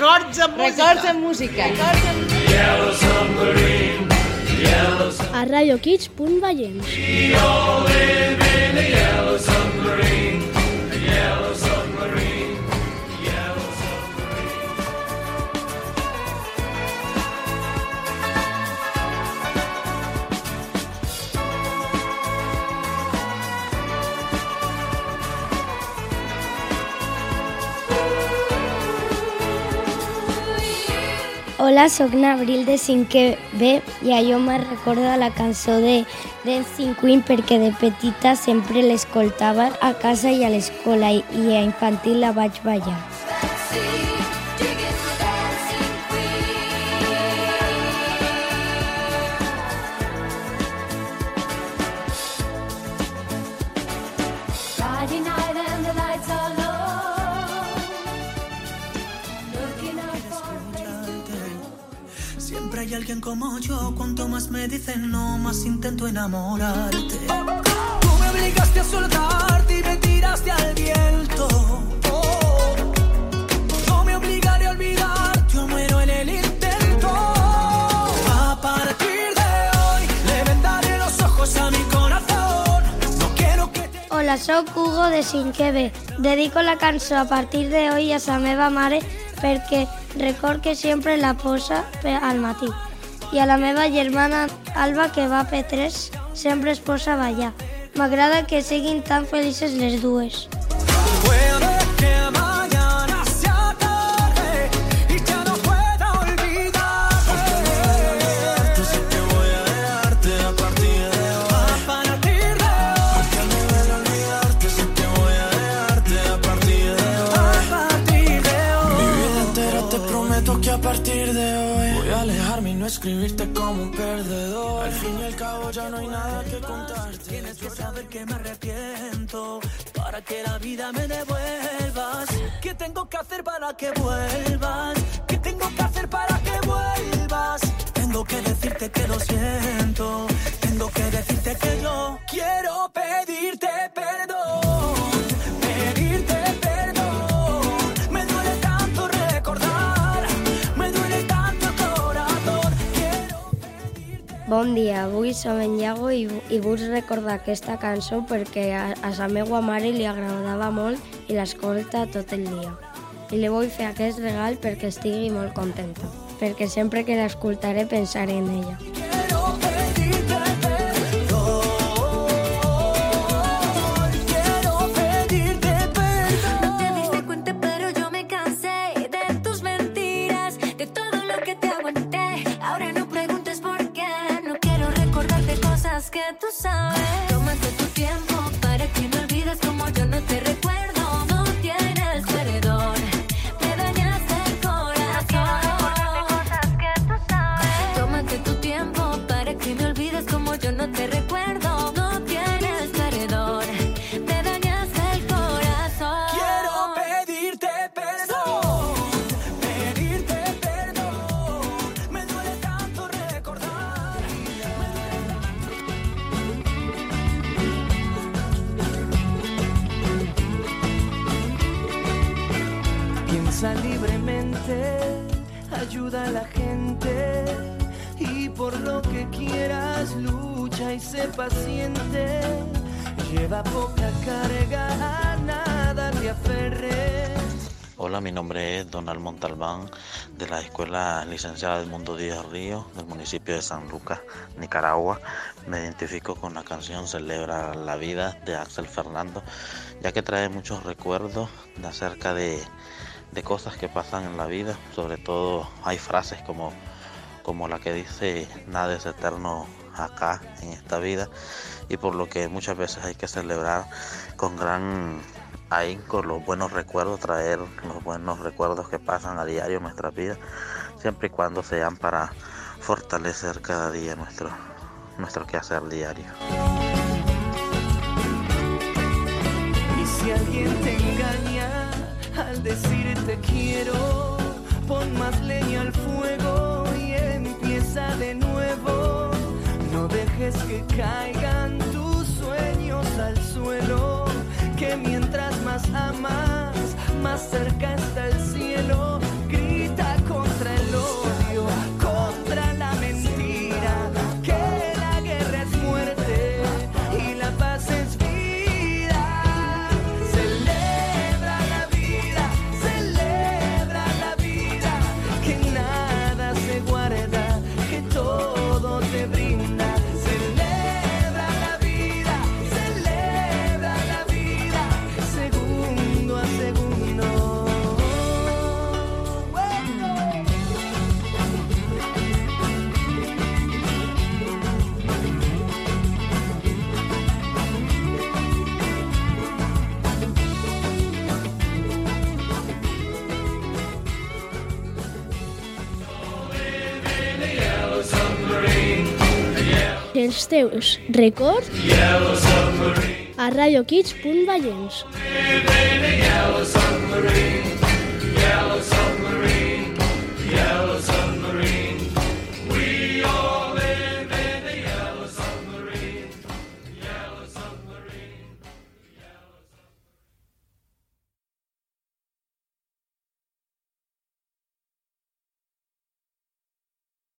Records amb música. Records amb música. Records amb música. Yellow submarine. Yellow submarine. A radiokids.vallents. We all live in a yellow submarine. Hola, sóc n'Abril de 5è B i allò me recorda la cançó de Dancing Queen perquè de petita sempre l'escoltava a casa i a l'escola i, i a infantil la vaig ballar. Friday alguien como yo. Cuanto más me dicen no, más intento enamorarte. Tú me obligaste a soltarte y me tiraste al viento. No me obligaré a olvidarte, yo muero en el intento. A partir de hoy, le vendaré los ojos a mi corazón. No quiero que te Hola, sóc Hugo de 5è B. Dedico la cançó a partir de hoy a sa meva mare perquè record que sempre la posa al matí. I a la meva germana Alba, que va a P3, sempre es posa a ballar. M'agrada que siguin tan felices les dues. A partir de hoy. Alejarme y no escribirte como un perdedor. Al fin y al cabo ya no hay nada que contarte. Tienes que saber que me arrepiento para que la vida me devuelvas. ¿Qué tengo que hacer para que vuelvas? ¿Qué tengo que hacer para que vuelvas? Tengo que decirte que lo siento. Tengo que decirte que yo quiero Bon dia, avui som en Iago i, i vull recordar aquesta cançó perquè a, a sa meua mare li agradava molt i l'escolta tot el dia. I li vull fer aquest regal perquè estigui molt contenta, perquè sempre que l'escoltaré pensaré en ella. Quiero tú sabes. Piensa libremente, ayuda a la gente y por lo que quieras lucha y sé paciente. Lleva poca carga, a nada te aferres. Hola, mi nombre es Donald Montalbán de la Escuela Licenciada del Mundo Díaz Río del municipio de San Lucas, Nicaragua. Me identifico con la canción Celebra la vida de Axel Fernando, ya que trae muchos recuerdos de acerca de, de cosas que pasan en la vida. Sobre todo hay frases como, como la que dice nada es eterno acá en esta vida y por lo que muchas veces hay que celebrar con gran ahínco los buenos recuerdos, traer los buenos recuerdos que pasan a diario en nuestra vida, siempre y cuando sean para fortalecer cada día nuestro, nuestro quehacer diario. Al decirte quiero, pon más leña al fuego y empieza de nuevo. No dejes que caigan tus sueños al suelo, que mientras más amas, más cerca está el cielo. Els teus records a radiokids.vallens. Yellow submarine, yellow submarine.